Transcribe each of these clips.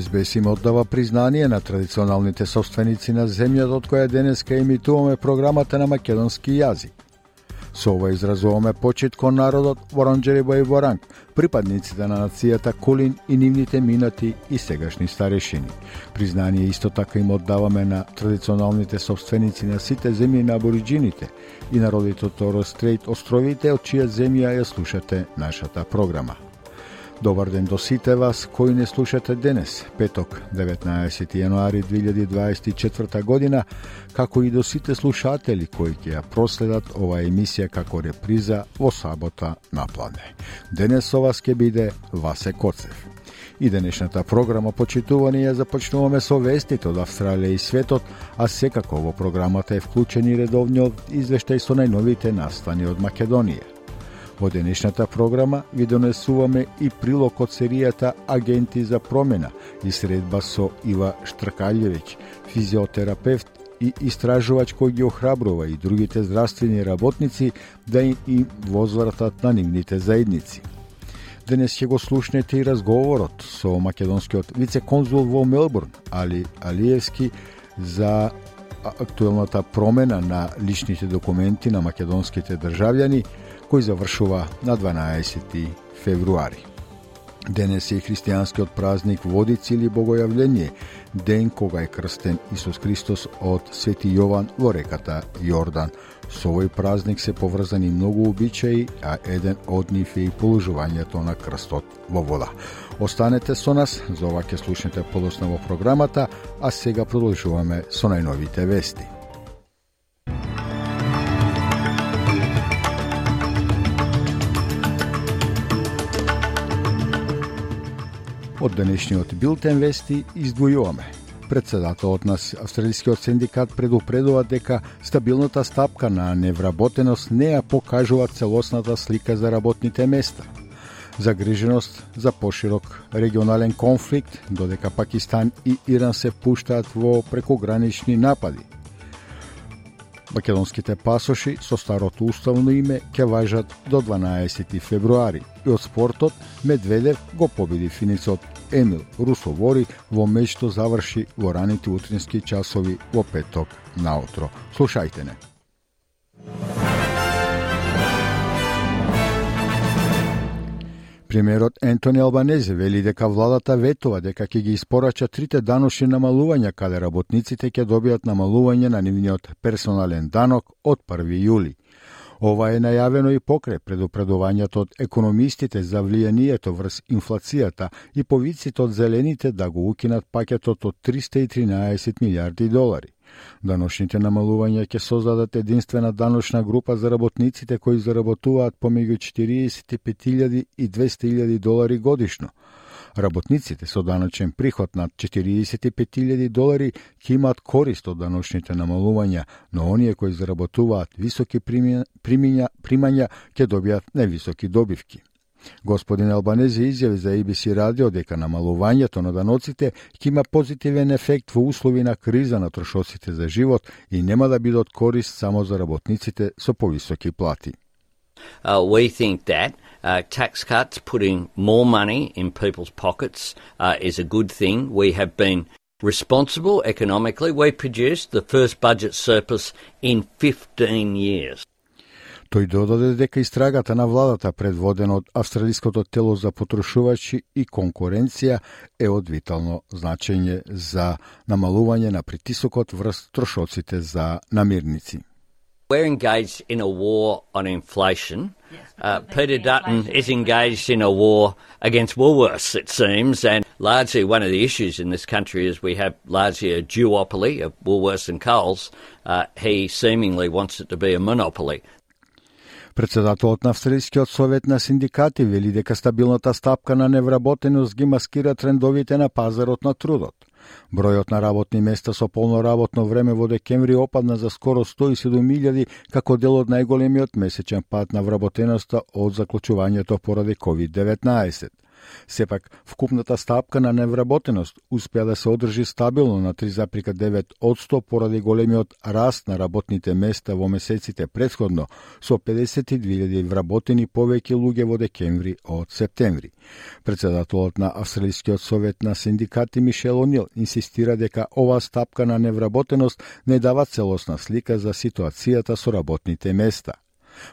СБС им оддава признание на традиционалните собственици на земјата од која денеска емитуваме програмата на македонски јазик. Со ова изразуваме почит кон народот Воронџериба и Воранг, припадниците на нацијата Кулин и нивните минати и сегашни старешини. Признание исто така им оддаваме на традиционалните собственици на сите земји на абориджините и народите од Торос Стрейт островите од чија земја ја слушате нашата програма. Добар ден до сите вас кои не слушате денес, петок, 19 јануари 2024 година, како и до сите слушатели кои ќе ја проследат ова емисија како реприза во сабота на плане. Денес со вас ќе биде Васе Коцев. И денешната програма почитувани ја започнуваме со вестите од Австралија и светот, а секако во програмата е вклучен и редовниот извештај со најновите настани од Македонија. Во денешната програма ви донесуваме и прилог од серијата Агенти за промена и средба со Ива Штркалјевич, физиотерапевт и истражувач кој ги охрабрува и другите здравствени работници да им возвратат на нивните заедници. Денес ќе го слушнете и разговорот со македонскиот вице-конзул во Мелбурн, Али Алиевски, за актуелната промена на личните документи на македонските државјани – кој завршува на 12 февруари. Денес е христијанскиот празник Водици или Богојавление, ден кога е крстен Исус Христос од Свети Јован во реката Јордан. Со овој празник се поврзани многу обичаи, а еден од нив е и положувањето на крстот во вода. Останете со нас, за ова ќе слушнете подосна во програмата, а сега продолжуваме со најновите вести. Од денешниот билтен вести издвојуваме. Председателот на Австралискиот синдикат предупредува дека стабилната стапка на невработеност не ја покажува целосната слика за работните места. Загриженост за поширок регионален конфликт, додека Пакистан и Иран се впуштаат во прекогранични напади – Македонските пасоши со старото уставно име ќе важат до 12 февруари. И од спортот Медведев го победи финицот Емил Русовори во меч заврши во раните утрински часови во петок наутро. Слушајте не. Премиерот Ентони Албанезе вели дека владата ветува дека ќе ги испорача трите даношни намалувања каде работниците ќе добијат намалување на нивниот персонален данок од 1 јули. Ова е најавено и покре предупредувањето од економистите за влијанието врз инфлацијата и повиците од зелените да го укинат пакетот од 313 милиарди долари. Даношните намалувања ќе создадат единствена даношна група за работниците кои заработуваат помеѓу 45.000 и 200.000 долари годишно. Работниците со даночен приход над 45.000 долари ќе имаат корист од даношните намалувања, но оние кои заработуваат високи примања, примања ќе добијат невисоки добивки. Господин Албанези изјави за ABC радио дека намалувањето на даноците ќе има позитивен ефект во услови на криза на трошоците за живот и нема да бидат корист само за работниците со повисоки плати. Uh, we think that uh, tax cuts, putting more money in people's pockets, uh, is a good thing. We have been responsible economically. We produced the first budget surplus in 15 years. Тој додаде дека истрагата на владата предводена од Австралиското тело за потрошувачи и конкуренција е од витално значење за намалување на притисокот врз трошоците за намирници. We're engaged in a war on inflation. Uh, Peter Dutton is engaged in a war against Woolworths, it seems, and largely one of the issues in this country is we have largely a duopoly of Woolworths and Coles. Uh, he seemingly wants it to be a monopoly. Председателот на Австралискиот совет на синдикати вели дека стабилната стапка на невработеност ги маскира трендовите на пазарот на трудот. Бројот на работни места со полно работно време во декември опадна за скоро 107.000 како дел од најголемиот месечен пат на вработеноста од заклучувањето поради COVID-19. Сепак, вкупната стапка на невработеност успеа да се одржи стабилно на 3,9 поради големиот раст на работните места во месеците предходно, со 52.000 вработени повеќе луѓе во декември од септември. Председателот на Австралискиот совет на синдикати Мишел Онил инсистира дека оваа стапка на невработеност не дава целосна слика за ситуацијата со работните места.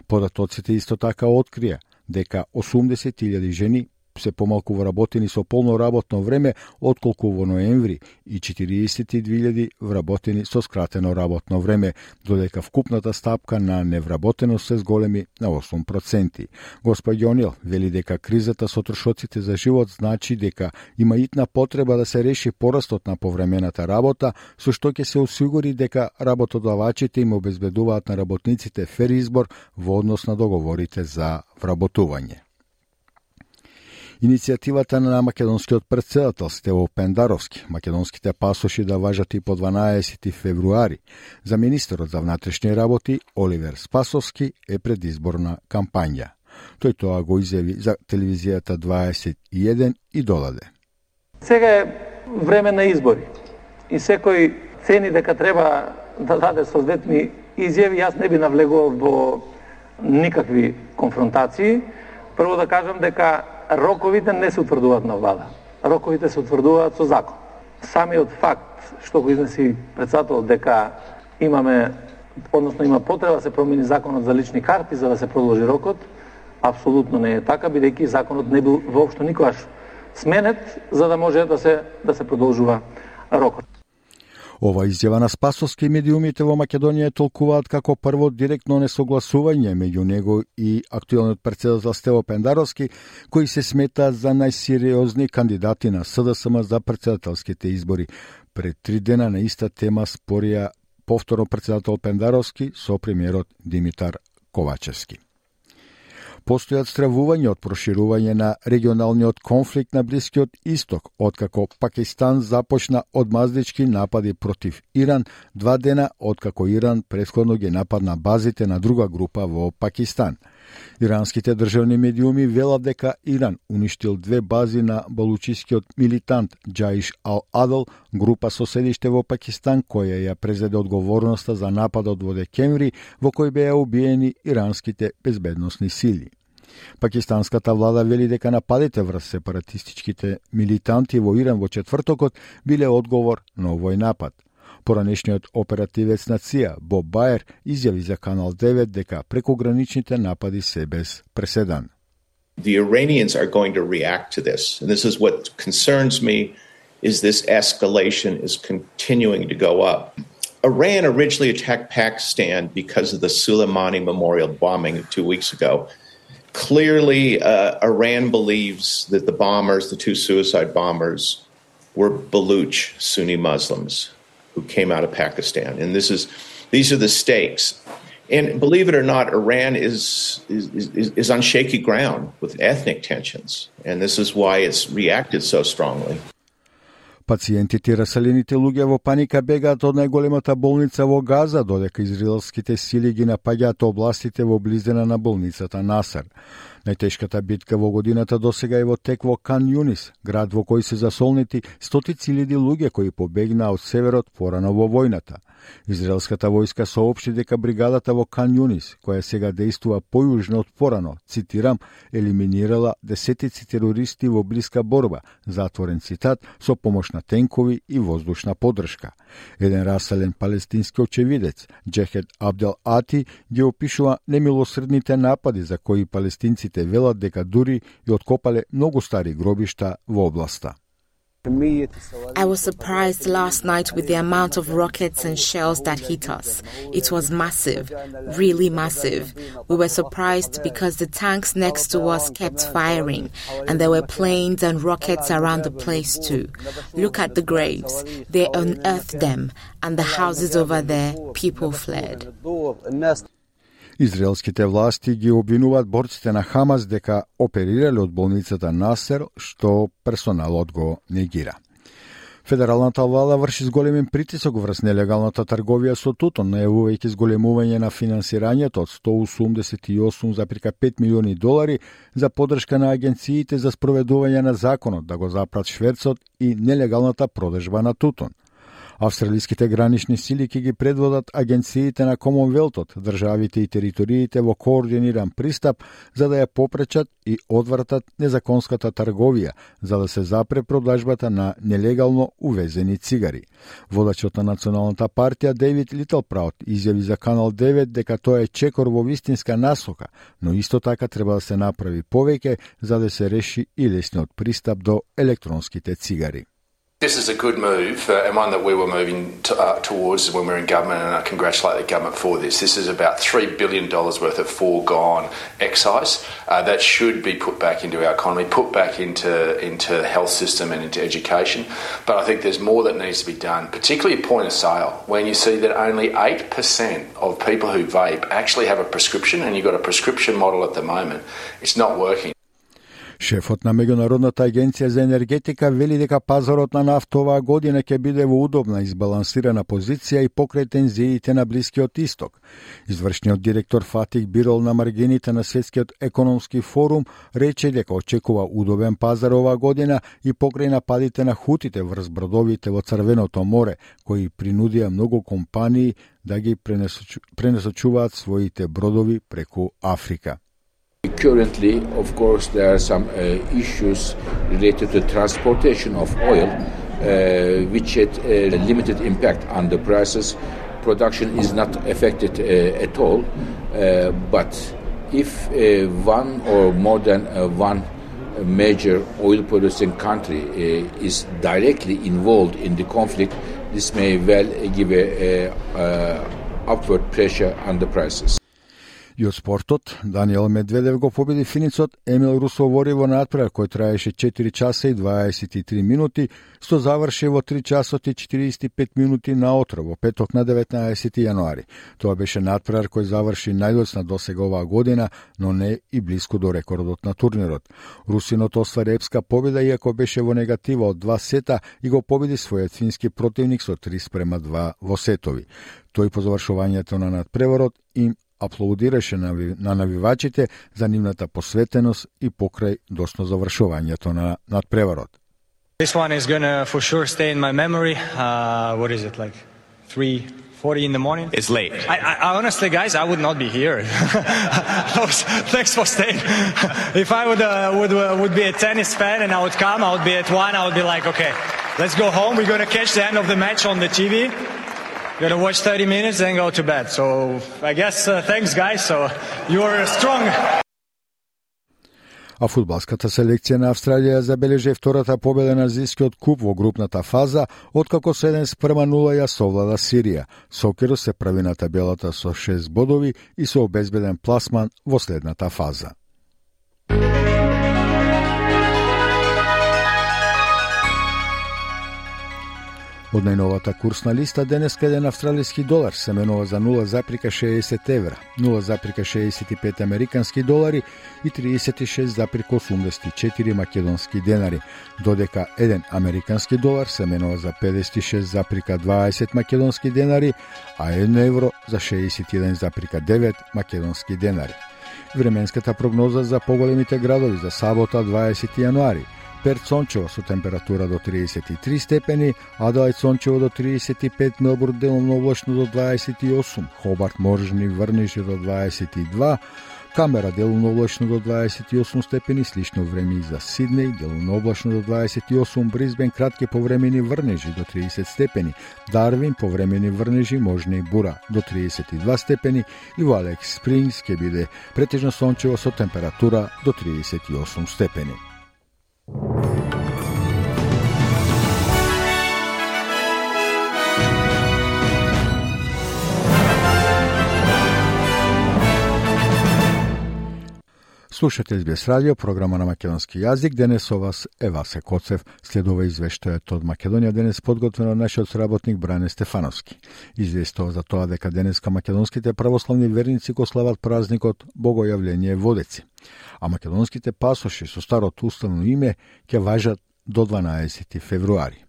Податоците исто така открија дека 80.000 жени се помалку вработени со полно работно време отколку во ноември и 42.000 вработени со скратено работно време, додека вкупната стапка на невработеност се зголеми на 8%. Господ Јонил вели дека кризата со трошоците за живот значи дека има итна потреба да се реши порастот на повремената работа, со што ќе се осигури дека работодавачите им обезбедуваат на работниците фер избор во однос на договорите за вработување. Иницијативата на македонскиот председател Стево Пендаровски, македонските пасоши да важат и по 12 февруари, за министерот за внатрешни работи Оливер Спасовски е предизборна кампања. Тој тоа го изјави за телевизијата 21 и додаде. Сега е време на избори и секој цени дека треба да даде соодветни изјави, јас не би навлегувал во никакви конфронтации. Прво да кажам дека роковите не се утврдуваат на влада. Роковите се утврдуваат со закон. Самиот факт што го изнеси председателот дека имаме односно има потреба да се промени законот за лични карти за да се продолжи рокот, апсолутно не е така бидејќи законот не бил воопшто никогаш сменет за да може да се да се продолжува рокот. Ова изјава на Спасовски медиумите во Македонија толкуваат како прво директно несогласување меѓу него и актуелниот председател Стево Пендаровски, кои се сметаат за најсериозни кандидати на СДСМ за председателските избори. Пред три дена на иста тема спорија повторно председател Пендаровски со премиерот Димитар Ковачевски постојат стравување од проширување на регионалниот конфликт на Блискиот Исток, откако Пакистан започна одмаздички напади против Иран два дена откако Иран предходно ги нападна базите на друга група во Пакистан. Иранските државни медиуми велат дека Иран уништил две бази на балучискиот милитант Джаиш Ал-Адл, група со седиште во Пакистан, која ја презеде одговорноста за нападот во декември, во кој беа убиени иранските безбедносни сили. Пакистанската влада вели дека нападите врз сепаратистичките милитанти во Иран во четвртокот биле одговор на овој напад. Поранешниот оперативец на ЦИА, Боб Байер изјави за Канал 9 дека прекограничните напади се без преседан. The Iranians are going to react to this. And this is what concerns me is this escalation is continuing to go up. Iran originally attacked Pakistan because of the Soleimani Memorial bombing two weeks ago. Clearly, uh, Iran believes that the bombers, the two suicide bombers, were Baluch Sunni Muslims who came out of Pakistan, and this is these are the stakes. And believe it or not, Iran is, is, is, is on shaky ground with ethnic tensions, and this is why it's reacted so strongly. Пациентите и раселените луѓе во паника бегаат од најголемата болница во Газа, додека израелските сили ги напаѓаат областите во близина на болницата Насар. Најтешката битка во годината досега е во тек во Кан Юнис, град во кој се засолнити стотици илјади луѓе кои побегнаа од северот порано во војната. Израелската војска соопшти дека бригадата во Кан Юнис, која сега действува појужно од порано, цитирам, елиминирала десетици терористи во блиска борба, затворен цитат, со помош на тенкови и воздушна поддршка. Еден раселен палестински очевидец, Джехед Абдел Ати, ги опишува немилосредните напади за кои Палестинци палестинците велат дека дури и откопале многу стари гробишта во областа. I was surprised last night with the amount of rockets and shells that hit us. It was massive, really massive. We were surprised because the tanks next to us kept firing, and there were planes and rockets around the place too. Look at the graves. They unearthed them, and the houses over there, people fled. Израелските власти ги обвинуваат борците на Хамас дека оперирале од болницата Насер, што персоналот го негира. Федералната влада врши зголемен притисок врз нелегалната трговија со тутон, најавувајќи зголемување на финансирањето од 188,5 милиони долари за подршка на агенциите за спроведување на законот да го запрат шверцот и нелегалната продажба на тутон. Австралиските гранични сили ќе ги предводат агенциите на Комонвелтот, државите и териториите во координиран пристап за да ја попречат и одвратат незаконската трговија, за да се запре продажбата на нелегално увезени цигари. Водачот на Националната партија Дейвид Литлпраут изјави за Канал 9 дека тоа е чекор во вистинска насока, но исто така треба да се направи повеќе за да се реши и лесниот пристап до електронските цигари. This is a good move uh, and one that we were moving to, uh, towards when we were in government, and I congratulate the government for this. This is about $3 billion worth of foregone excise uh, that should be put back into our economy, put back into, into health system and into education. But I think there's more that needs to be done, particularly at point of sale, when you see that only 8% of people who vape actually have a prescription, and you've got a prescription model at the moment. It's not working. Шефот на Меѓународната агенција за енергетика вели дека пазарот на нафта оваа година ќе биде во удобна избалансирана позиција и покрај тензиите на Блискиот Исток. Извршниот директор Фатих Бирол на маргините на Светскиот економски форум рече дека очекува удобен пазар оваа година и покрај нападите на хутите врз бродовите во Црвеното море, кои принудија многу компании да ги пренесочуваат своите бродови преку Африка. Currently, of course, there are some uh, issues related to transportation of oil, uh, which had a limited impact on the prices. Production is not affected uh, at all, uh, but if uh, one or more than uh, one major oil producing country is directly involved in the conflict, this may well give upward pressure on the prices. И од спортот, Даниел Медведев го победи финицот Емил Русовори во надпревар кој траеше 4 часа и 23 минути, што заврши во 3 часот и 45 минути на отро во петок на 19 јануари. Тоа беше надпревар кој заврши најдоцна досега оваа година, но не и близко до рекордот на турнирот. Русинот оствари епска победа иако беше во негатива од два сета и го победи својот фински противник со 3 спрема 2 во сетови. Тој по завршувањето на надпреварот им аплаудираше на навивачите за нивната посветеност и покрај досно завршувањето на надпреварот. This one is gonna for sure stay in my memory. Uh, what is it like? 3:40 in the morning. It's late. I, I, honestly, guys, I would not be here. Thanks for staying. if I would uh, would uh, would be a tennis fan and I would come, I would be at one. I would be like, okay, let's go home. We're gonna catch the end of the match on the TV. Gonna watch 30 minutes and go to bed. So I guess uh, thanks guys. So you are strong. А фудбалската селекција на Австралија забележи втората победа на Зискиот куп во групната фаза, откако 7 спрема 0 ја совлада Сирија. Сокеро се прави на табелата со 6 бодови и со обезбеден пласман во следната фаза. Од најновата курсна листа денеска еден австралиски долар се менува за 0,60 евра, 0,65 американски долари и 36,84 македонски денари, додека еден американски долар се менува за 56,20 македонски денари, а 1 евро за 61,9 македонски денари. Временската прогноза за поголемите градови за сабота 20 јануари – Перт сончево со температура до 33 степени, Аделајд сончево до 35, Мелбурн деломно облачно до 28, Хобарт можни врнежи до 22, Камера делумно облачно до 28 степени, слично време и за Сиднеј, делумно облачно до 28, Бризбен кратки повремени врнежи до 30 степени, Дарвин повремени врнежи можни и бура до 32 степени и во Алекс Спрингс ќе биде претежно сончево со температура до 38 степени. you Слушате СБС радио, програма на македонски јазик. Денес со вас е Васе Коцев. Следува извештајот од Македонија денес подготвено од нашиот сработник Бране Стефановски. Известува за тоа дека денеска македонските православни верници го слават празникот Богојавление Водеци. А македонските пасоши со старото уставно име ќе важат до 12 февруари.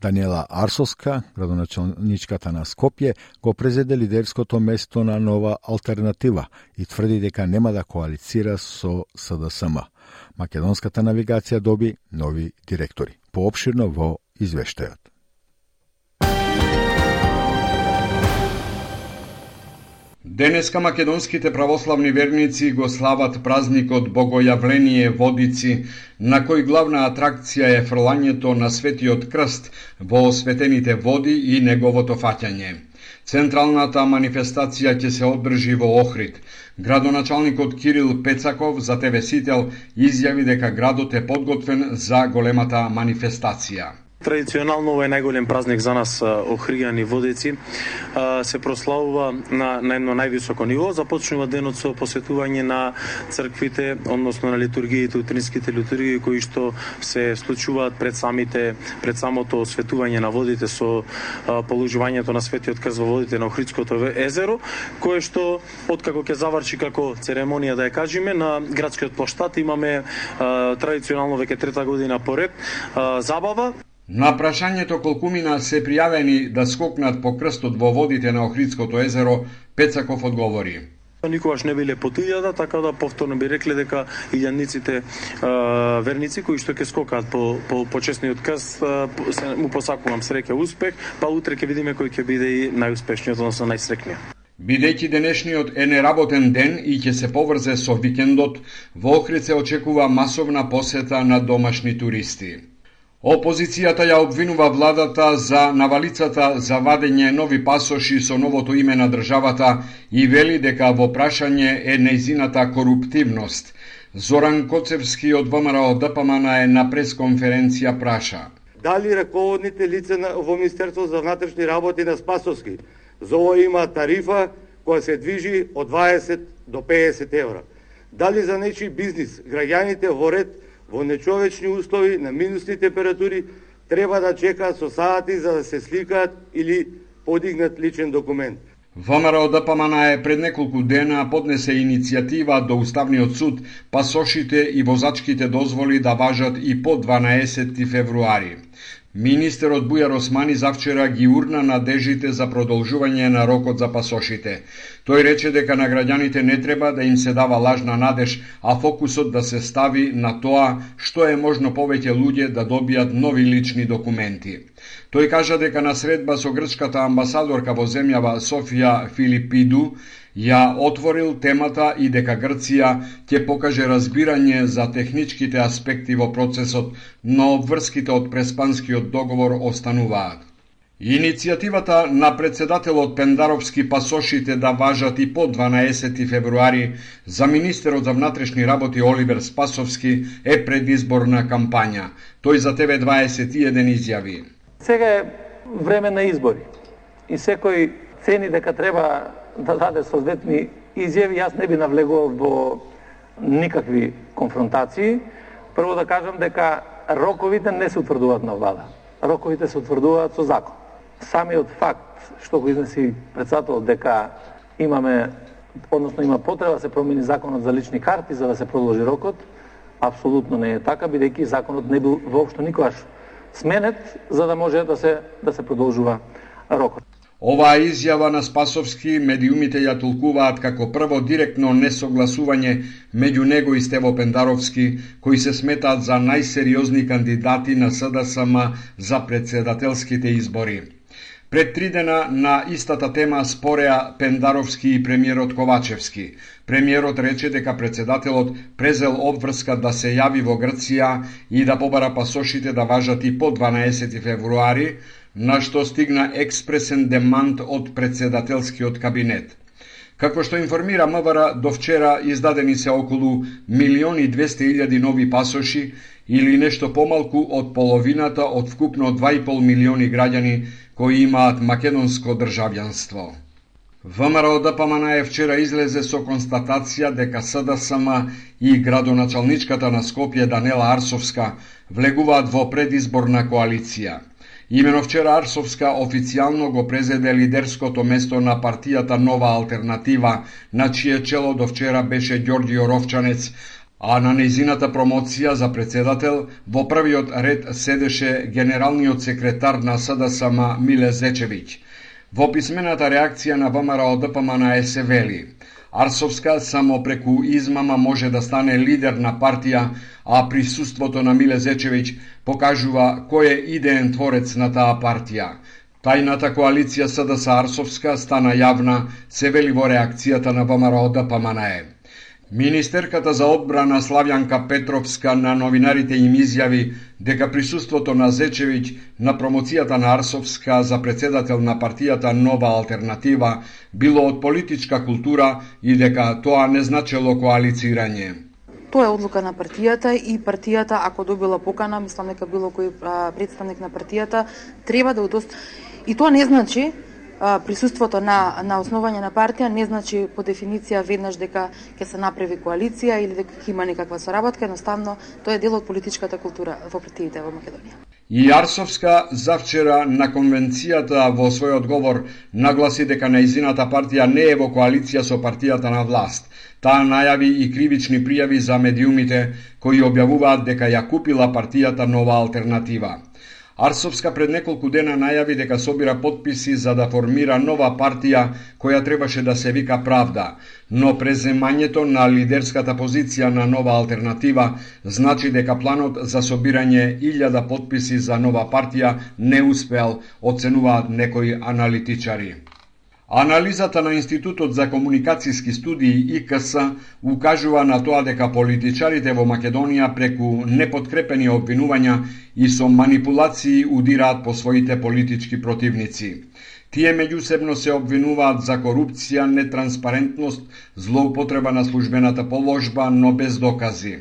Даниела Арсоска, градоначалничката на Скопје, го презеде лидерското место на нова алтернатива и тврди дека нема да коалицира со СДСМ. Македонската навигација доби нови директори. Пообширно во извештајот. Денеска македонските православни верници го слават празникот Богојавление Водици, на кој главна атракција е фрлањето на Светиот Крст во осветените води и неговото фаќање. Централната манифестација ќе се одржи во Охрид. Градоначалникот Кирил Пецаков за ТВ Сител изјави дека градот е подготвен за големата манифестација. Традиционално ова е најголем празник за нас охријани водеци. Се прославува на, на едно највисоко ниво. Започнува денот со посетување на црквите, односно на литургиите, утринските литургии кои што се случуваат пред самите пред самото осветување на водите со положувањето на светиот крст во водите на Охридското езеро, кое што откако ќе заврши како церемонија да ја кажеме на градскиот плоштад имаме традиционално веќе трета година поред забава На прашањето колку мина се пријавени да скокнат по крстот во водите на Охридското езеро, Пецаков одговори. Никогаш не биле по илјада, така да повторно би рекле дека илјадниците верници кои што ќе скокаат по, по, по честниот крст, се, му посакувам среќа успех, па утре ќе видиме кој ќе биде и најуспешниот, односно најсрекниот. Бидејќи денешниот е неработен ден и ќе се поврзе со викендот, во Охрид се очекува масовна посета на домашни туристи. Опозицијата ја обвинува владата за навалицата за вадење нови пасоши со новото име на државата и вели дека во прашање е нејзината коруптивност. Зоран Коцевски од ВМРО ДПМН е на пресконференција праша. Дали раководните лица во Министерство за внатрешни работи на Спасовски за ова има тарифа која се движи од 20 до 50 евра? Дали за нечи бизнис граѓаните во ред во нечовечни услови на минусни температури треба да чекаат со сати за да се сликаат или подигнат личен документ. ВМРО ДПМН е пред неколку дена поднесе иницијатива до Уставниот суд пасошите и возачките дозволи да важат и по 12 февруари. Министерот Бујар Османи завчера ги урна надежите за продолжување на рокот за пасошите. Тој рече дека на граѓаните не треба да им се дава лажна надеж, а фокусот да се стави на тоа што е можно повеќе луѓе да добијат нови лични документи. Тој кажа дека на средба со грчката амбасадорка во земјава Софија Филипиду ја отворил темата и дека Грција ќе покаже разбирање за техничките аспекти во процесот, но врските од Преспанскиот договор остануваат. Иницијативата на председателот Пендаровски пасошите да важат и по 12 февруари за министерот за внатрешни работи Оливер Спасовски е предизборна кампања. Тој за ТВ21 изјави. Сега е време на избори и секој цени дека треба да даде соодветни изјави, јас не би навлегувал во никакви конфронтации. Прво да кажам дека роковите не се утврдуваат на влада. Роковите се утврдуваат со закон. Самиот факт што го изнеси председателот дека имаме односно има потреба да се промени законот за лични карти за да се продолжи рокот, апсолутно не е така, бидејќи законот не бил воопшто никогаш сменет за да може да се да се продолжува рокот. Оваа изјава на Спасовски медиумите ја толкуваат како прво директно несогласување меѓу него и Стево Пендаровски, кои се сметаат за најсериозни кандидати на СДСМ за председателските избори. Пред три дена на истата тема спореа Пендаровски и премиерот Ковачевски. Премиерот рече дека председателот презел обврска да се јави во Грција и да побара пасошите да важат и по 12 февруари, на што стигна експресен демант од председателскиот кабинет. Како што информира МВР, до вчера издадени се околу милиони 200 илјади нови пасоши или нешто помалку од половината од вкупно 2,5 милиони граѓани кои имаат македонско државјанство. ВМРО ДПМН е вчера излезе со констатација дека СДСМ и градоначалничката на Скопје Данела Арсовска влегуваат во предизборна коалиција – Имено вчера Арсовска официјално го презеде лидерското место на партијата Нова алтернатива, на чие чело до вчера беше Ѓорѓио Ровчанец, а на неизината промоција за председател во првиот ред седеше генералниот секретар на СДСМ Миле Зечевиќ. Во писмената реакција на ВМРО ДПМН на вели Арсовска само преку измама може да стане лидер на партија, а присуството на Миле Зечевиќ покажува кој е идеен творец на таа партија. Тајната коалиција СДС Арсовска стана јавна, се вели во реакцијата на ВМРО да ДПМНЕ. Министерката за одбрана Славјанка Петровска на новинарите им изјави дека присуството на Зечевиќ на промоцијата на Арсовска за председател на партијата Нова алтернатива било од политичка култура и дека тоа не значело коалицирање. Тоа е одлука на партијата и партијата ако добила покана, мислам дека било кој представник на партијата треба да удост и тоа не значи присуството на, на основање на партија не значи по дефиниција веднаш дека ќе се направи коалиција или дека ќе има некаква соработка, едноставно тоа е дел од политичката култура во партиите во Македонија. Јарсовска за завчера на конвенцијата во свој одговор нагласи дека наизината партија не е во коалиција со партијата на власт. Таа најави и кривични пријави за медиумите кои објавуваат дека ја купила партијата Нова алтернатива. Арсовска пред неколку дена најави дека собира подписи за да формира нова партија која требаше да се вика Правда, но преземањето на лидерската позиција на нова алтернатива значи дека планот за собирање илјада подписи за нова партија не успеал, оценуваат некои аналитичари. Анализата на Институтот за комуникацијски студии ИКС укажува на тоа дека политичарите во Македонија преку неподкрепени обвинувања и со манипулации удираат по своите политички противници. Тие меѓусебно се обвинуваат за корупција, нетранспарентност, злоупотреба на службената положба, но без докази.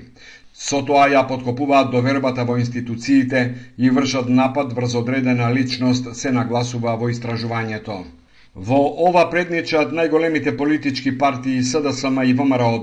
Со тоа ја подкопуваат довербата во институциите и вршат напад врз одредена личност, се нагласува во истражувањето. Во ова предничат најголемите политички партии СДСМ и ВМРО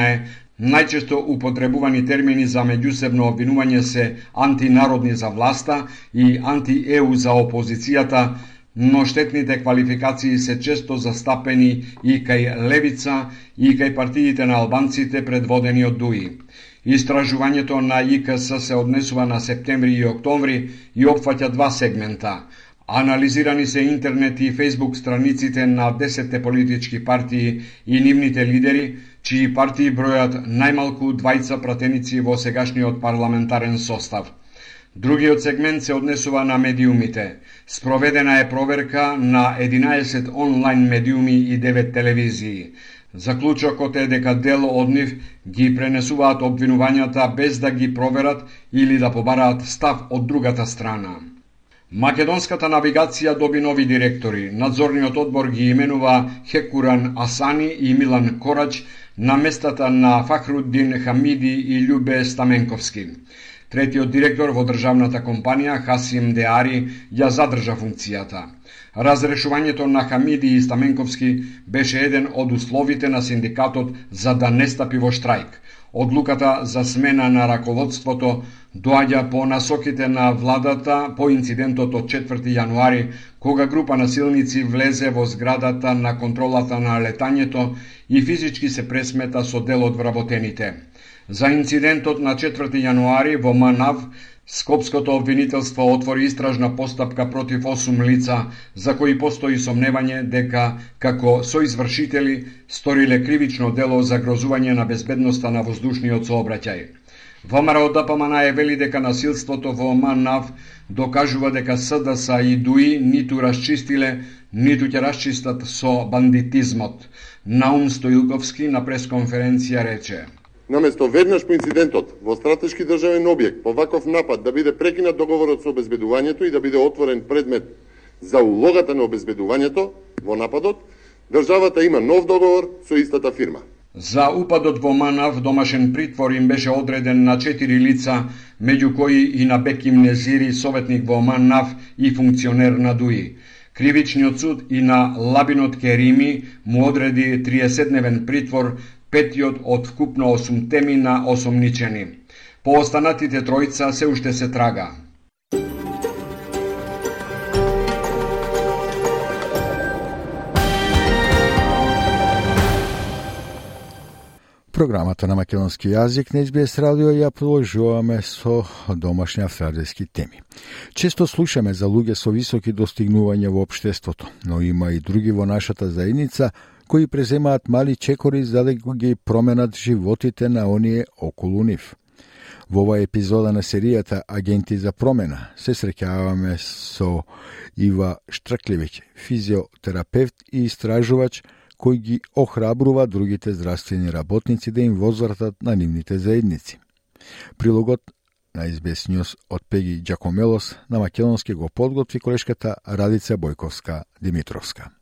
е најчесто употребувани термини за меѓусебно обвинување се антинародни за власта и анти-ЕУ за опозицијата, но штетните квалификации се често застапени и кај левица и кај партиите на албанците предводени од ДУИ. Истражувањето на ИКС се однесува на септември и октомври и опфаќа два сегмента – Анализирани се интернет и фейсбук страниците на 10 политички партии и нивните лидери, чии партии бројат најмалку двајца пратеници во сегашниот парламентарен состав. Другиот сегмент се однесува на медиумите. Спроведена е проверка на 11 онлайн медиуми и 9 телевизии. Заклучокот е дека дел од нив ги пренесуваат обвинувањата без да ги проверат или да побараат став од другата страна. Македонската навигација доби нови директори. Надзорниот одбор ги именува Хекуран Асани и Милан Корач на местата на Фахруддин Хамиди и Љубе Стаменковски. Третиот директор во државната компанија Хасим Деари ја задржа функцијата. Разрешувањето на Хамиди и Стаменковски беше еден од условите на синдикатот за да не стапи во штрајк. Одлуката за смена на раководството доаѓа по насоките на владата по инцидентот од 4 јануари, кога група насилници влезе во зградата на контролата на летањето и физички се пресмета со дел од вработените. За инцидентот на 4 јануари во Манав Скопското обвинителство отвори истражна постапка против 8 лица за кои постои сомневање дека како соизвршители сториле кривично дело за грозување на безбедноста на воздушниот сообраќај. ВМРО ДПМН е вели дека насилството во МАНАВ докажува дека СДС и ДУИ ниту расчистиле, ниту ќе расчистат со бандитизмот. Наум Стојуковски на пресконференција рече – Наместо веднаш по инцидентот во стратешки државен објект по ваков напад да биде прекинат договорот со обезбедувањето и да биде отворен предмет за улогата на обезбедувањето во нападот, државата има нов договор со истата фирма. За упадот во Манав домашен притвор им беше одреден на четири лица, меѓу кои и на Беким Незири, советник во Манав и функционер на ДУИ. Кривичниот суд и на Лабинот Керими му одреди 30-дневен притвор петиот од вкупно теми на осомничени. По останатите тројца се уште се трага. Програмата на македонски јазик на СБС радио ја продолжуваме со домашни австралијски теми. Често слушаме за луѓе со високи достигнувања во општеството, но има и други во нашата заедница кои преземаат мали чекори за да ги променат животите на оние околу нив. Во оваа епизода на серијата Агенти за промена се среќаваме со Ива Штрклевиќ, физиотерапевт и истражувач – кој ги охрабрува другите здравствени работници да им возвратат на нивните заедници. Прилогот на SBS News од Пеги Джакомелос на македонски го подготви колешката Радица Бојковска Димитровска.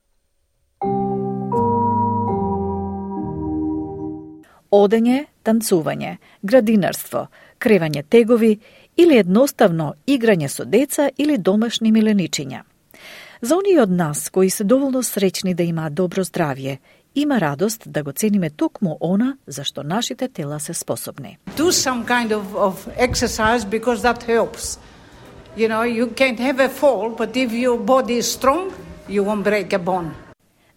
Одење, танцување, градинарство, кревање тегови или едноставно играње со деца или домашни миленичиња – За оние од нас кои се доволно среќни да имаат добро здравје, има радост да го цениме токму она за што нашите тела се способни. Do some kind of, of exercise because that helps. You know, you can't have a fall, but if your body is strong, you won't break a bone.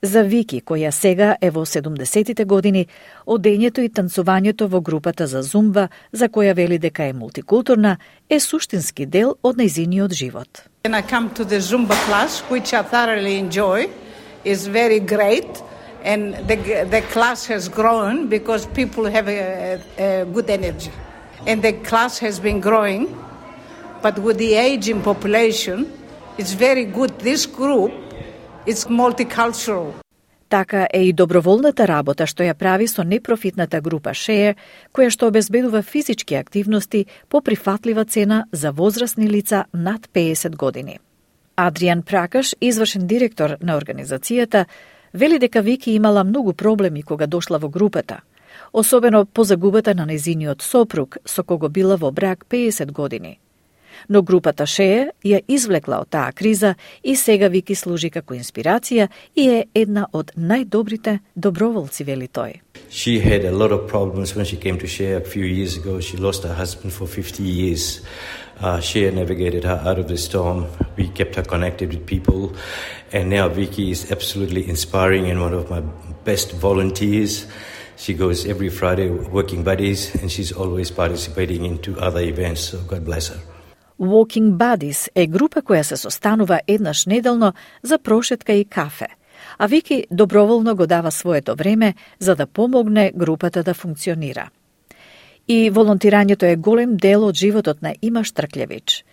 За Вики, која сега е во 70-тите години, одењето и танцувањето во групата за зумба, за која вели дека е мултикултурна, е суштински дел од нејзиниот живот. When I come to the Zumba class, which I thoroughly enjoy, is very great, and the, the class has grown because people have a, a good energy. And the class has been growing, but with the aging population, it's very good. This group It's multicultural. Така е и доброволната работа што ја прави со непрофитната група Share, која што обезбедува физички активности по прифатлива цена за возрастни лица над 50 години. Адриан Пракаш, извршен директор на организацијата, вели дека Вики имала многу проблеми кога дошла во групата, особено по загубата на незиниот сопруг со кого била во брак 50 години – но групата Шее ја извлекла од таа криза и сега Вики служи како инспирација и е една од најдобрите доброволци, вели тој. She had a lot of problems when she came to Shea a few years ago. She lost her husband for 50 years. Uh, Shea navigated her out of the storm. We kept her connected with people. And now Vicky is absolutely inspiring and one of my best volunteers. She goes every Friday working buddies and she's always participating into other events. So God bless her. Walking Buddies е група која се состанува еднаш неделно за прошетка и кафе, а Вики доброволно го дава своето време за да помогне групата да функционира. И волонтирањето е голем дел од животот на Има Штрклевич.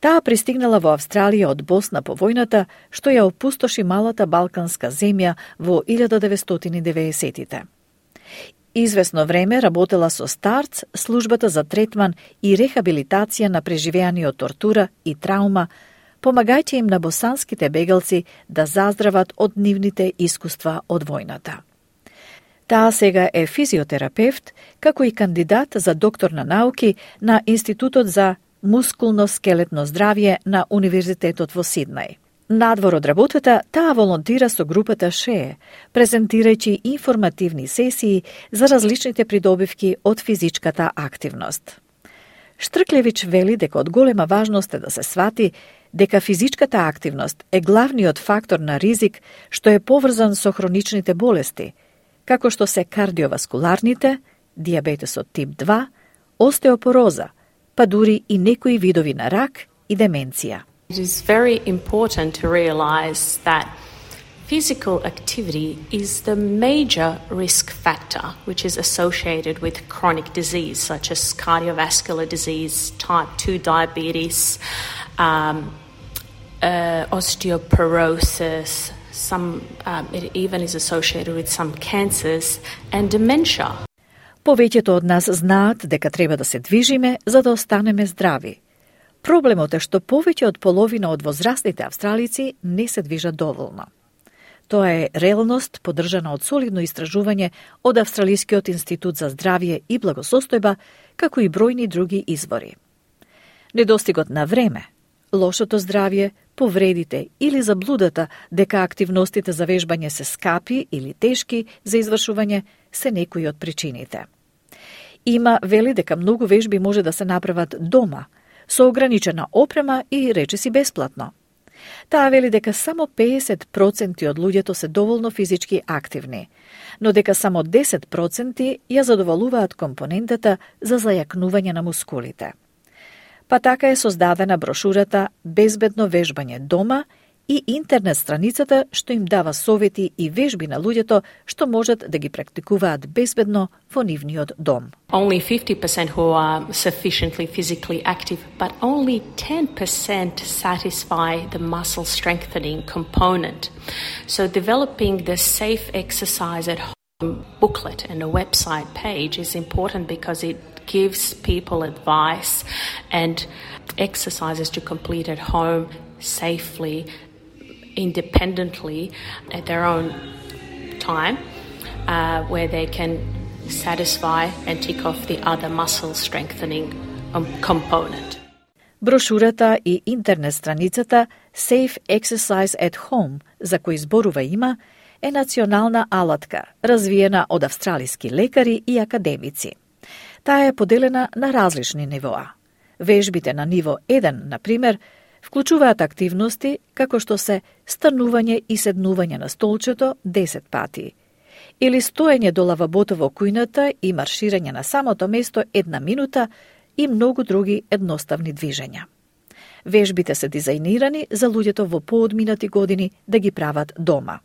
Таа пристигнала во Австралија од Босна по војната, што ја опустоши малата балканска земја во 1990-тите. Извесно време работела со Старц, службата за третман и рехабилитација на преживеани од тортура и траума, помагајќи им на босанските бегалци да заздрават од нивните искуства од војната. Таа сега е физиотерапевт, како и кандидат за доктор на науки на Институтот за мускулно-скелетно здравје на Универзитетот во Сиднај. Надвор од работата, таа волонтира со групата ШЕ, презентирајќи информативни сесии за различните придобивки од физичката активност. Штрклевич вели дека од голема важност е да се свати дека физичката активност е главниот фактор на ризик што е поврзан со хроничните болести, како што се кардиоваскуларните, диабетесот тип 2, остеопороза, па дури и некои видови на рак и деменција. It is very important to realize that physical activity is the major risk factor which is associated with chronic disease such as cardiovascular disease, type 2 diabetes, um, uh, osteoporosis, some, um, it even is associated with some cancers and dementia. Повеќето од нас знаат дека треба да се движиме за да останеме здрави. Проблемот е што повеќе од половина од возрастните австралици не се движат доволно. Тоа е реалност поддржана од солидно истражување од Австралискиот институт за здравје и благосостојба, како и бројни други извори. Недостигот на време, лошото здравје, повредите или заблудата дека активностите за вежбање се скапи или тешки за извршување се некои од причините. Има вели дека многу вежби може да се направат дома – со ограничена опрема и речиси бесплатно. Таа вели дека само 50% од луѓето се доволно физички активни, но дека само 10% ја задоволуваат компонентата за зајакнување на мускулите. Па така е создадена брошурата Безбедно вежбање дома и интернет страницата што им дава совети и вежби на луѓето што можат да ги практикуваат безбедно во нивниот дом. Only 50% who are sufficiently physically active, but only 10% satisfy the muscle strengthening component. So developing the safe exercise at home booklet and a website page is important because it gives people advice and exercises to complete at home safely independently at their own time, uh, where they can satisfy and tick off the other muscle strengthening um, component. Брошурата и интернет страницата Safe Exercise at Home, за кој зборува има, е национална алатка, развиена од австралиски лекари и академици. Таа е поделена на различни нивоа. Вежбите на ниво 1, например, вклучуваат активности како што се станување и седнување на столчето 10 пати, или стоење до лавабото во кујната и марширање на самото место една минута и многу други едноставни движења. Вежбите се дизајнирани за луѓето во поодминати години да ги прават дома.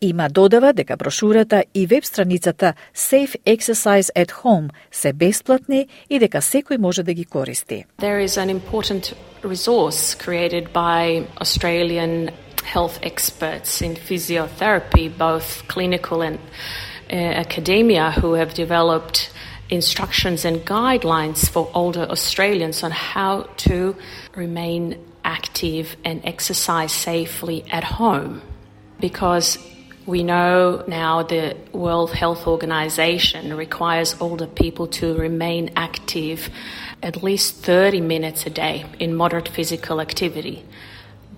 Има додава дека брошурата и веб страницата Safe Exercise at Home се бесплатни и дека секој може да ги користи. There is an important resource created by Australian health experts in physiotherapy, both clinical and uh, academia, who have developed instructions and guidelines for older Australians on how to remain active and exercise safely at home. Because we know now the World Health Organization requires older people to remain active at least 30 minutes a day in moderate physical activity.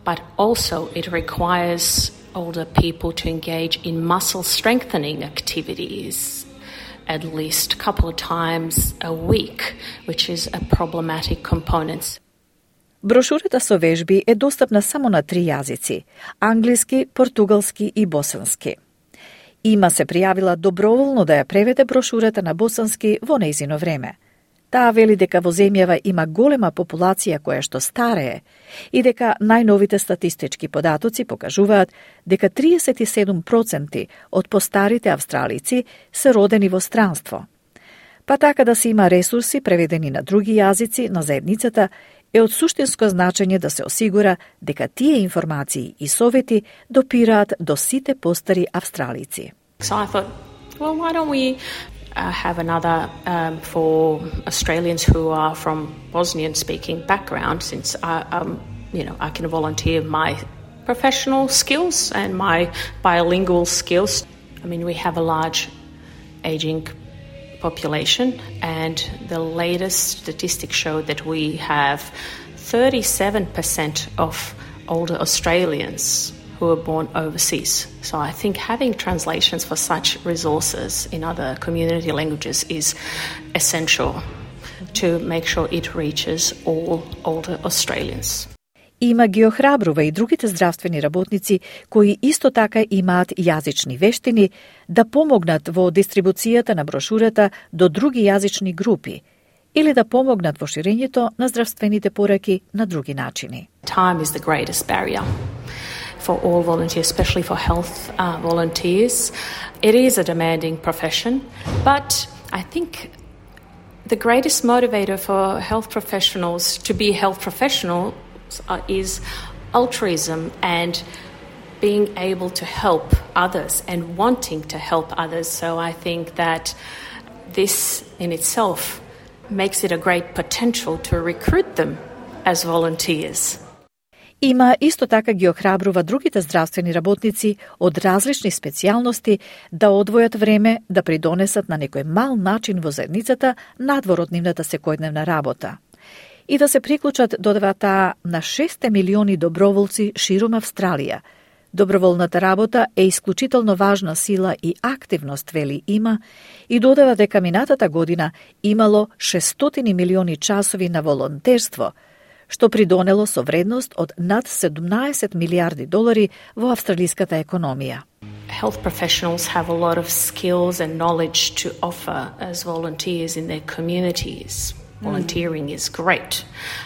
But also, it requires older people to engage in muscle strengthening activities at least a couple of times a week, which is a problematic component. Брошурата со вежби е достапна само на три јазици – англиски, португалски и босански. Има се пријавила доброволно да ја преведе брошурата на босански во неизино време. Таа вели дека во земјава има голема популација која што старее и дека најновите статистички податоци покажуваат дека 37% од постарите австралици се родени во странство. Па така да се има ресурси преведени на други јазици на заедницата е од суштинско значење да се осигура дека тие информации и совети допираат до сите постари австралици. So I thought, well, why don't we uh, have another um, for Australians who are from Bosnian-speaking background, since I, um, you know, I can volunteer my professional skills and my bilingual skills. I mean, we have a large aging population, and the latest statistics show that we have 37% of older Australians who are born overseas. So I think having translations for such resources in other community languages is essential to make sure it reaches all older Australians. Има ги охрабрува и другите здравствени работници кои исто така имаат јазични вештини да помогнат во дистрибуцијата на брошурата до други јазични групи или да помогнат во ширењето на здравствените пораки на други начини. Time is the greatest barrier for all volunteers, especially for health uh, volunteers. It is a demanding profession, but I think the greatest motivator for health professionals to be a health professional Uh, is altruism and being able to help others and wanting to help others. So I think that this in itself makes it a great potential to recruit them as volunteers. Има исто така ги охрабрува другите здравствени работници од различни специјалности да одвојат време да придонесат на некој мал начин во заедницата надвор од нивната секојдневна работа и да се приклучат додавата на 6 милиони доброволци ширум Австралија. Доброволната работа е исклучително важна сила и активност, вели има, и додава дека минатата година имало 600 милиони часови на волонтерство, што придонело со вредност од над 17 милиарди долари во австралиската економија. Health professionals have a lot of skills and knowledge to offer as volunteers in their communities. Volunteering is great,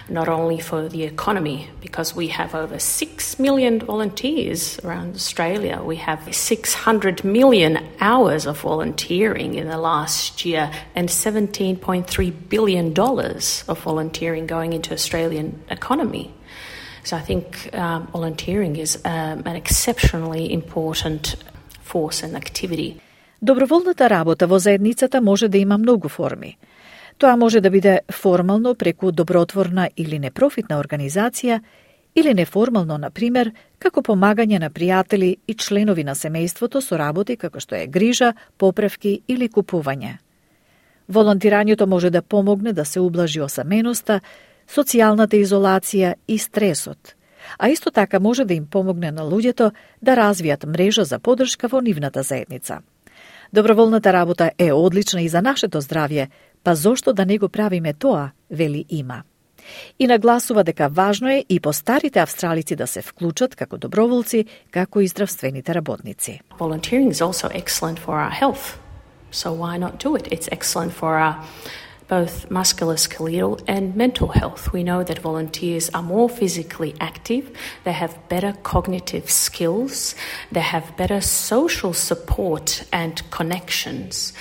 not only for the economy, because we have over 6 million volunteers around Australia. We have 600 million hours of volunteering in the last year and $17.3 billion of volunteering going into Australian economy. So I think um, volunteering is um, an exceptionally important force and activity. Доброволната работа во заедницата може да има многу форми – Тоа може да биде формално преку добротворна или непрофитна организација, или неформално, на пример, како помагање на пријатели и членови на семејството со работи како што е грижа, поправки или купување. Волонтирањето може да помогне да се ублажи осаменоста, социјалната изолација и стресот, а исто така може да им помогне на луѓето да развијат мрежа за подршка во нивната заедница. Доброволната работа е одлична и за нашето здравје, Па зошто да не го правиме тоа, вели има. И нагласува дека важно е и постарите австралици да се вклучат како доброволци, како и здравствените работници. Volunteering is also excellent for our health. So why not do it? It's excellent for our both musculoskeletal and mental health. We know that volunteers are more physically active, they have better cognitive skills, they have better social support and connections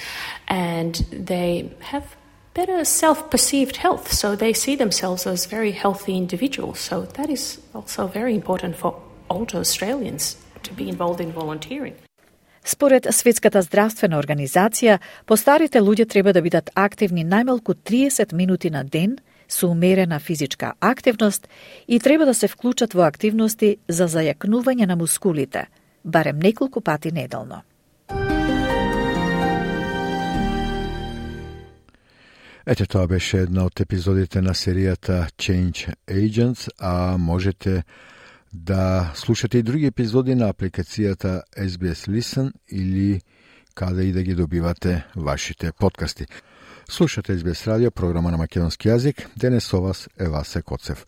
and they have better self perceived health. So they see themselves as very healthy individuals. So that is also very important for older Australians to be involved in volunteering. Според Светската здравствена организација, постарите луѓе треба да бидат активни најмалку 30 минути на ден со умерена физичка активност и треба да се вклучат во активности за зајакнување на мускулите, барем неколку пати неделно. Ете, тоа беше една од епизодите на серијата Change Agents, а можете да слушате и други епизоди на апликацијата SBS Listen или каде и да ги добивате вашите подкасти. Слушате SBS радио, програма на македонски јазик. Денес со вас е Васе Коцев.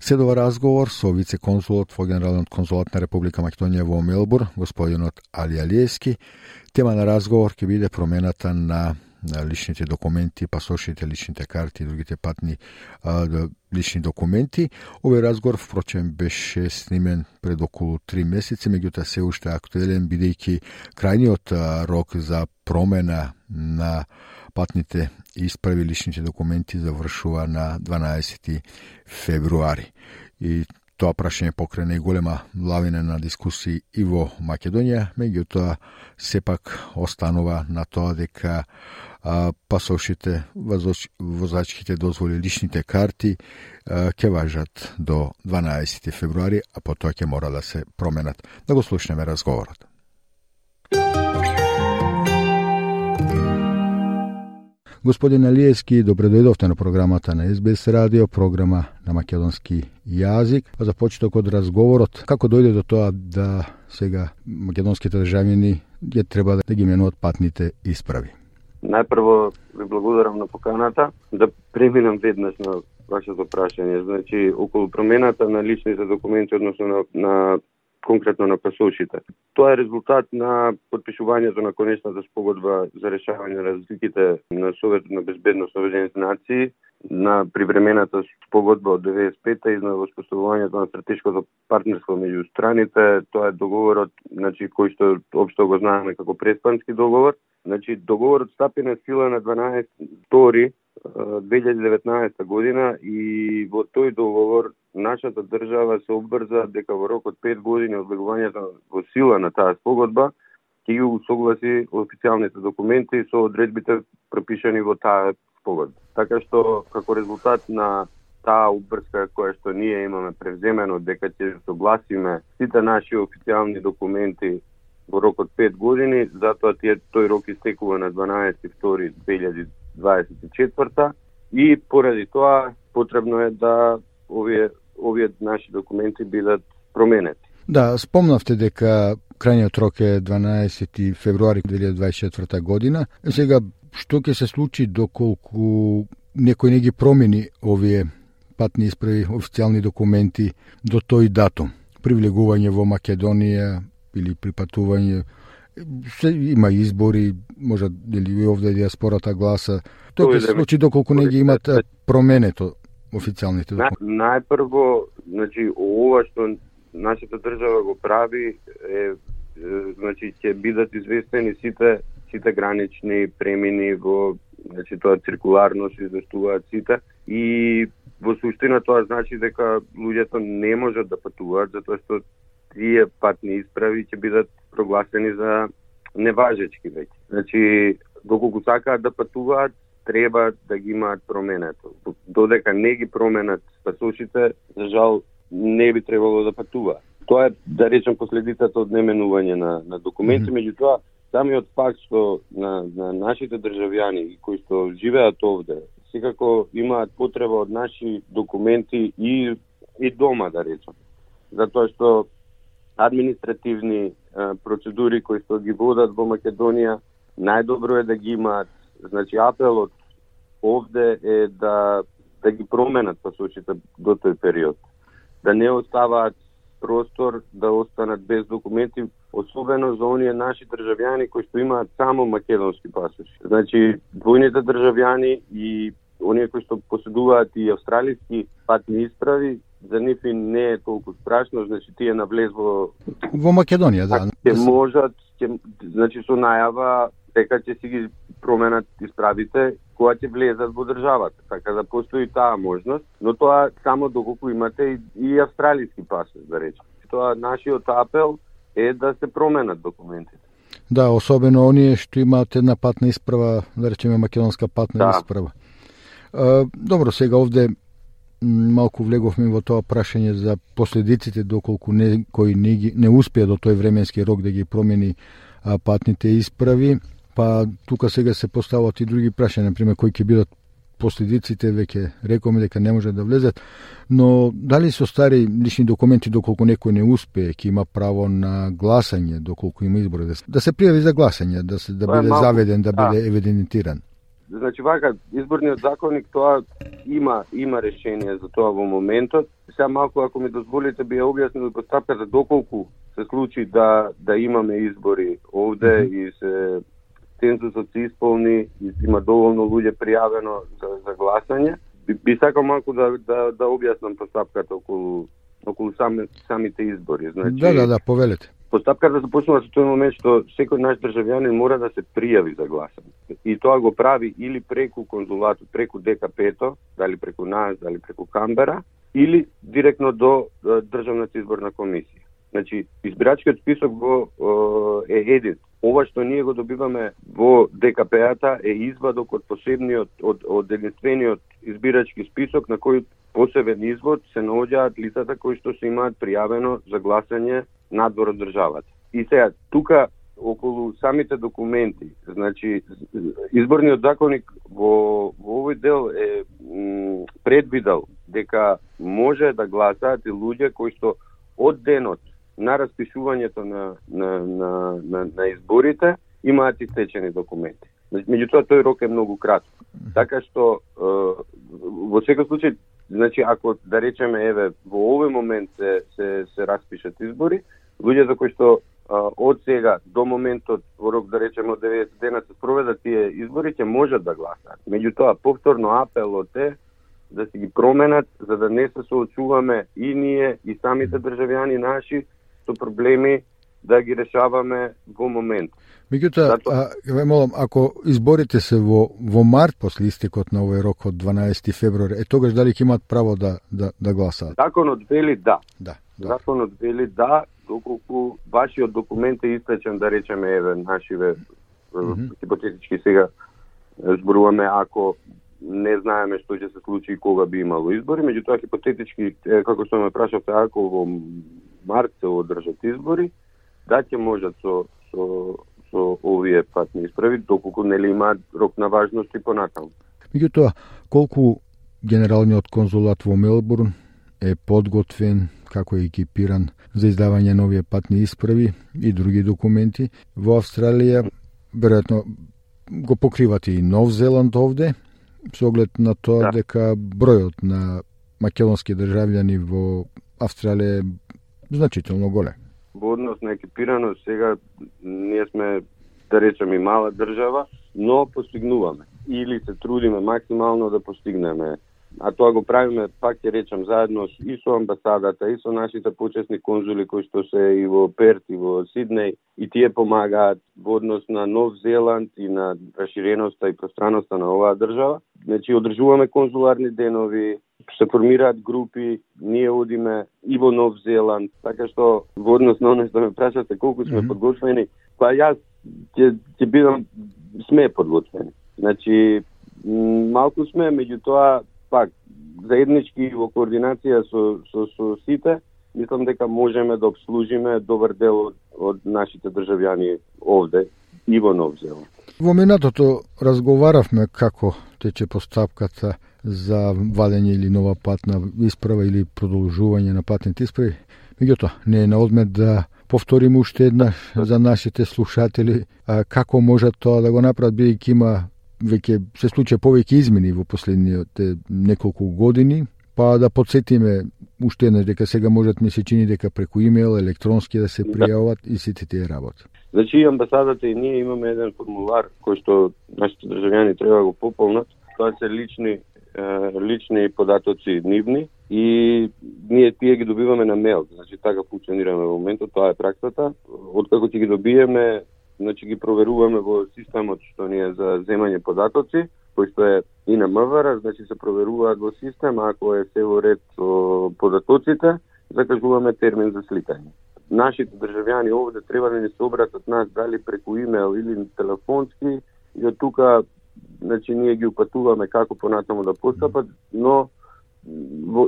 Седова разговор со вице-консулот во Генералниот консулат на Република Македонија во Мелбур, господинот Али Алиевски. Тема на разговор ќе биде промената на личните документи, пасошите, личните карти и другите патни а, да, лични документи. Овој разговор, впрочем, беше снимен пред околу три месеци, меѓутоа се уште актуелен, бидејќи крајниот рок за промена на патните исправи личните документи завршува на 12 февруари. И Тоа прашање покрене и голема лавина на дискусии и во Македонија, меѓутоа сепак останува на тоа дека а, пасошите, возачките дозволи, личните карти ке важат до 12 февруари, а потоа ќе мора да се променат. Да го слушнеме разговорот. Господин Алиевски, добре дојдовте на програмата на СБС радио, програма на македонски јазик. Па За почеток од разговорот, како дојде до тоа да сега македонските државјани ја треба да ги менуват патните исправи? Најпрво ви благодарам на поканата да преминам веднаш на вашето прашање. Значи, околу промената на личните документи, односно на, на конкретно на пасошите. Тоа е резултат на подпишувањето на конечната спогодба за решавање на разликите на Советот на безбедност на Обединените нации, на привремената спогодба од 95-та и на воспоставувањето на стратешкото партнерство меѓу страните. Тоа е договорот, значи, кој што општо го знаеме како преспански договор. Значи, договорот стапи на сила на 12 тори 2019 година и во тој договор нашата држава се обврза дека во рок од 5 години од влегувањето во сила на таа спогодба ќе ги усогласи официјалните документи со одредбите пропишани во таа спогодба. Така што како резултат на таа обврска која што ние имаме превземено дека ќе согласиме сите наши официјални документи во рок од 5 години, затоа тие тој рок истекува на 12.2.2024 и поради тоа потребно е да овие овие наши документи бидат променети. Да, спомнавте дека крајниот рок е 12 февруари 2024 година. Сега, што ќе се случи доколку некој не ги промени овие патни исправи, официјални документи до тој датум. Привлегување во Македонија или припатување се има избори, може дали и овде диаспората гласа. Тоа се случи доколку не ги имат променето официјалните документи. На, најпрво, значи ова што нашата држава го прави е, значи ќе бидат известени сите сите гранични премини во значи тоа циркуларно се известуваат сите и во суштина тоа значи дека луѓето не можат да патуваат затоа што тие патни исправи ќе бидат прогласени за неважечки веќе. Значи, доколку сакаат да патуваат, треба да ги имаат променето. Додека не ги променат пасошите, за жал не би требало да патуваат. Тоа е, да речем, последицата од неменување на, на документи, mm -hmm. меѓутоа, самиот факт што на, на нашите државјани кои што живеат овде, секако имаат потреба од наши документи и и дома да речам. Затоа што административни процедури кои што ги водат во Македонија, најдобро е да ги имаат. Значи апелот овде е да да ги променат посочите до тој период. Да не оставаат простор да останат без документи, особено за оние наши државјани кои што имаат само македонски пасоши. Значи, двојните државјани и оние кои што поседуваат и австралиски патни исправи, за нив не е толку страшно, значи тие навлез во во Македонија, да. Ќе можат, ќе, значи со најава дека ќе си ги променат исправите кога ќе влезат во државата. Така да постои таа можност, но тоа само доколку имате и, и австралиски пасос, да речем. Тоа нашиот апел е да се променат документите. Да, особено оние што имаат една патна исправа, да речеме македонска патна да. исправа. Добро, сега овде малку влеговме во тоа прашање за последиците доколку некој не, не успее до тој временски рок да ги промени а, патните исправи, па тука сега се поставуваат и други прашања, например, кои ќе бидат последиците, веќе рекоме дека не може да влезат, но дали со стари лични документи, доколку некој не успее, ќе има право на гласање, доколку има избори, да, да се пријави за гласање, да, се, да биде заведен, да биде да. евидентиран? Значи вака изборниот законник тоа има има решение за тоа во моментот. Сега малку ако ми дозволите би ја објаснил постапката доколку се случи да да имаме избори овде mm -hmm. и се цензусот се исполни и има доволно луѓе пријавено за, за гласање. Би, би сакал малку да да да објаснам постапката околу околу сами, самите избори. Значи, да, да, да, повелете. Постапката започнува со тој момент што секој наш државјанин мора да се пријави за гласање. И тоа го прави или преку конзулатот, преку ДКП-то, дали преку нас, дали преку Камбера, или директно до Државната изборна комисија. Значи, избирачкиот список го е един. Ова што ние го добиваме во ДКП-ата е извадок од посебниот, од, од единствениот избирачки список на кој посебен извод се наоѓаат лицата кои што се имаат пријавено за гласање надвор од државата. И сега, тука околу самите документи, значи изборниот законник во, во овој дел е предвидел дека може да гласаат и луѓе кои што од денот на распишувањето на, на, на, на, на изборите имаат истечени документи. Значи, меѓутоа тој рок е многу краток. Така што во секој случај Значи, ако да речеме, еве, во овој момент се, се, се распишат избори, луѓето кои што од сега до моментот, во рок да речеме од 90 дена се спроведат тие избори, ќе можат да гласаат. Меѓутоа, повторно апелот е да се ги променат, за да не се соочуваме и ние, и самите државјани наши со проблеми да ги решаваме во момент. Меѓутоа, Зато... ве молам, ако изборите се во, во март после истекот на овој рок од 12 февруари, е тогаш дали ќе имаат право да, да, да гласаат? Законот вели да. Да. да. Законот вели да, доколку вашиот документ е истечен, да речеме, еве, нашиве, mm -hmm. хипотетички сега зборуваме, ако не знаеме што ќе се случи и кога би имало избори, меѓутоа хипотетички, како што ме прашавте, ако во март се одржат избори, да ќе можат со, со со овие патни исправи, доколку нели имаат рок на важност и понатаму. Меѓутоа, колку генералниот конзулат во Мелбурн е подготвен, како е екипиран за издавање нови патни исправи и други документи. Во Австралија, веројатно, го покривате и Нов Зеланд овде, со оглед на тоа да. дека бројот на македонски државјани во Австралија е значително голем. Во однос на екипираност, сега ние сме, да речеме, мала држава, но постигнуваме. Или се трудиме максимално да постигнеме а тоа го правиме, пак ќе речам, заедно и со амбасадата, и со нашите почесни конзули кои што се и во Перт, и во Сиднеј, и тие помагаат во однос на Нов Зеланд и на расширеноста и пространоста на оваа држава. Значи, одржуваме конзуларни денови, се формираат групи, ние одиме и во Нов Зеланд, така што во однос на оно што ме прашате колку сме mm -hmm. подготвени, па јас ќе ќе бидам сме подготвени. Значи, малку сме, меѓутоа пак заеднички во координација со, со, со сите, мислам дека можеме да обслужиме добар дел од, од нашите државјани овде и во Нов Зеланд. Во минатото разговаравме како тече постапката за вадење или нова патна исправа или продолжување на патните исправи. Меѓутоа, не е на одмет да повториме уште еднаш за нашите слушатели а, како можат тоа да го направат, бидејќи има веќе се случи повеќе измени во последните неколку години, па да подсетиме уште еднаш дека сега можат ми се чини дека преку имейл, електронски да се да. пријават и сите тие работи. Значи амбасадата и ние имаме еден формулар кој што нашите државјани треба да го пополнат. Тоа се лични лични податоци нивни и ние тие ги добиваме на мейл. Значи така функционираме во моментот, тоа е праксата. Откако ќе ги добиеме, значи ги проверуваме во системот што ни е за земање податоци, кој што е и на МВР, значи се проверуваат во систем, ако е се во ред со податоците, закажуваме термин за сликање. Нашите државјани овде треба да ни се обратат нас дали преку имейл или телефонски и од тука значи ние ги упатуваме како понатаму да постапат, но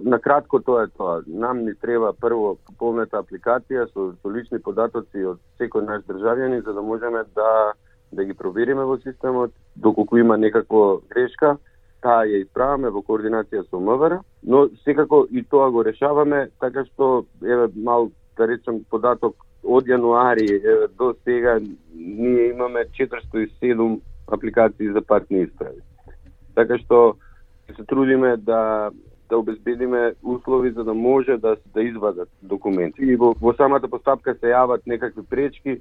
на кратко тоа е тоа. Нам ни треба прво полната апликација со, со лични податоци од секој наш државјанин за да можеме да да ги провериме во системот, доколку има некаква грешка, таа ја исправаме во координација со МВР, но секако и тоа го решаваме, така што, еве, мал, да речем, податок од јануари еве, до сега ние имаме 407 апликации за партни исправи. Така што се трудиме да да обезбедиме услови за да може да да извадат документи. И во, во самата постапка се јават некакви пречки,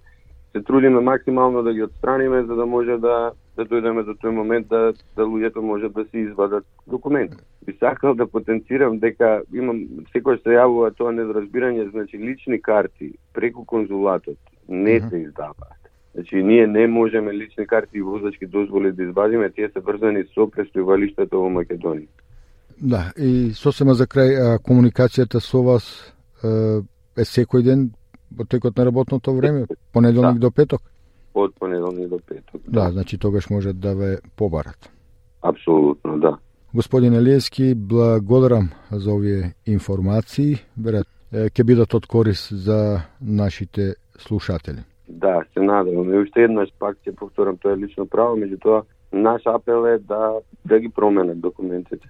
се трудиме максимално да ги отстраниме за да може да да дојдеме до тој момент да да луѓето можат да се извадат документи. Би сакал да потенцирам дека имам секој се јавува тоа недоразбирање, значи лични карти преку конзулатот не се издаваат. Значи, ние не можеме лични карти и возачки дозволи да избавиме, тие се врзани со престојувалиштето во Македонија. Да, и сосема за крај, комуникацијата со вас е секој ден во текот на работното време, понеделник да. до петок? Од понеделник до петок. Да, да значи тогаш можат да ве побарат. Апсолутно, да. Господин Елиески, благодарам за овие информации. Верат, ќе бидат од корис за нашите слушатели. Да, се надевам. И уште еднаш пак ќе повторам, тоа е лично право, меѓутоа наш апел е да да ги променат документите.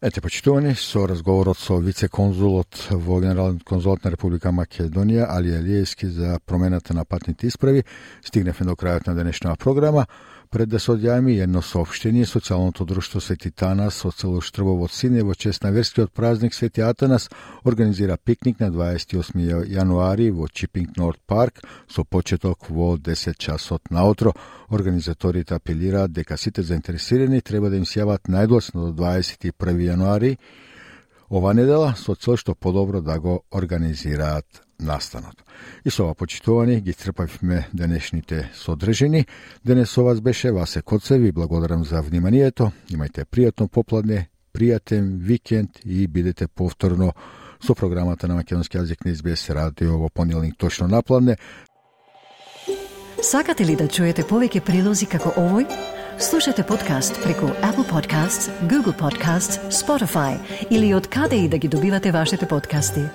Ете, почитувани, со разговорот со вице-конзулот во Генералниот конзулат на Република Македонија, Али Алиевски за промената на патните исправи, стигнавме до крајот на денешната програма. Пред да се одјавиме едно сообштение, социјалното друштво Свети Танас од село Штрбово Сине во чест на верскиот празник Свети Атанас организира пикник на 28 јануари во Чипинг Норд Парк со почеток во 10 часот наутро. Организаторите апелираат дека сите заинтересирани треба да им се јават најдосно до 21 јануари ова недела со цел што подобро да го организираат настанот. И со ова почитувани ги црпавме денешните содржини. Денес со вас беше Васе Коцев и благодарам за вниманието. Имајте пријатно попладне, пријатен викенд и бидете повторно со програмата на македонски јазик на СБС радио во понеделник точно напладне. Сакате ли да чуете повеќе прилози како овој? Слушате подкаст преку Apple Podcasts, Google Podcasts, Spotify или од каде и да ги добивате вашите подкасти.